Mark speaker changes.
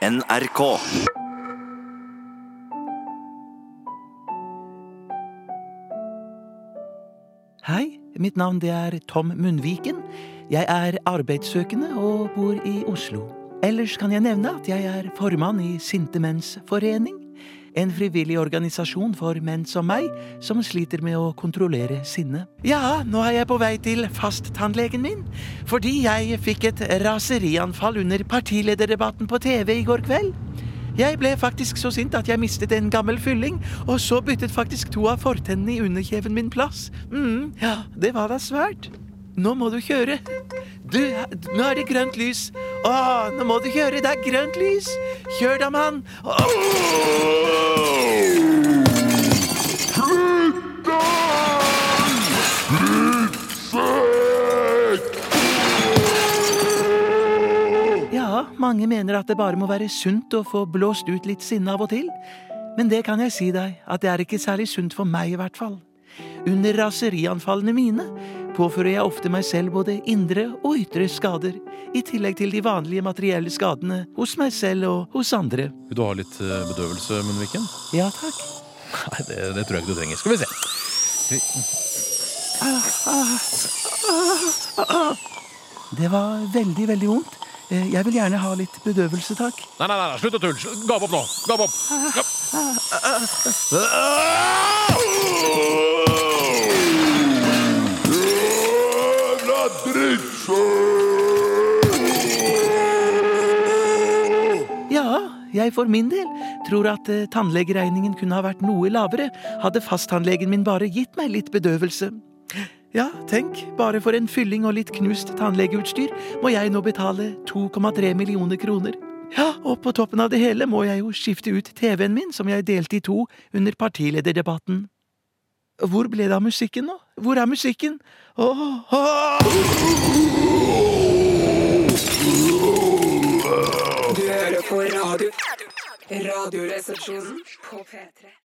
Speaker 1: NRK.
Speaker 2: Hei, mitt navn det er Tom Munnviken. Jeg er arbeidssøkende og bor i Oslo. Ellers kan jeg nevne at jeg er formann i Sinte Menns Forening. En frivillig organisasjon for menn som meg, som sliter med å kontrollere sinnet. Ja, nå er jeg på vei til fasttannlegen min, fordi jeg fikk et raserianfall under partilederdebatten på TV i går kveld. Jeg ble faktisk så sint at jeg mistet en gammel fylling, og så byttet faktisk to av fortennene i underkjeven min plass. mm, ja, det var da svært. Nå må du kjøre. Du, nå er det grønt lys. Å, nå må du kjøre, det er grønt lys. Kjør da, mann. Åh. Mange mener at det bare må være sunt å få blåst ut litt sinne av og til. Men det kan jeg si deg, at det er ikke særlig sunt for meg i hvert fall. Under raserianfallene mine påfører jeg ofte meg selv både indre og ytre skader, i tillegg til de vanlige materielle skadene hos meg selv og hos andre.
Speaker 3: Vil du ha litt eh, bedøvelse, Munnviken?
Speaker 2: Ja takk.
Speaker 3: Nei, det, det tror jeg ikke du trenger. Skal vi se.
Speaker 2: Det var veldig, veldig vondt. Eh, Jeg vil gjerne ha litt bedøvelse, takk.
Speaker 3: Nei, nei, nei, slutt å tulle. Gap opp nå. Gap opp. Gav.
Speaker 2: Ja, jeg for min del tror at eh, tannlegeregningen kunne ha vært noe lavere hadde fasttannlegen min bare gitt meg litt bedøvelse. Ja, tenk, bare for en fylling og litt knust tannlegeutstyr må jeg nå betale 2,3 millioner kroner. Ja, og på toppen av det hele må jeg jo skifte ut TV-en min, som jeg delte i to under partilederdebatten. Hvor ble det av musikken nå? Hvor er musikken? Åh, åh!
Speaker 4: Du hører på radio. Radioresepsjonen på P3.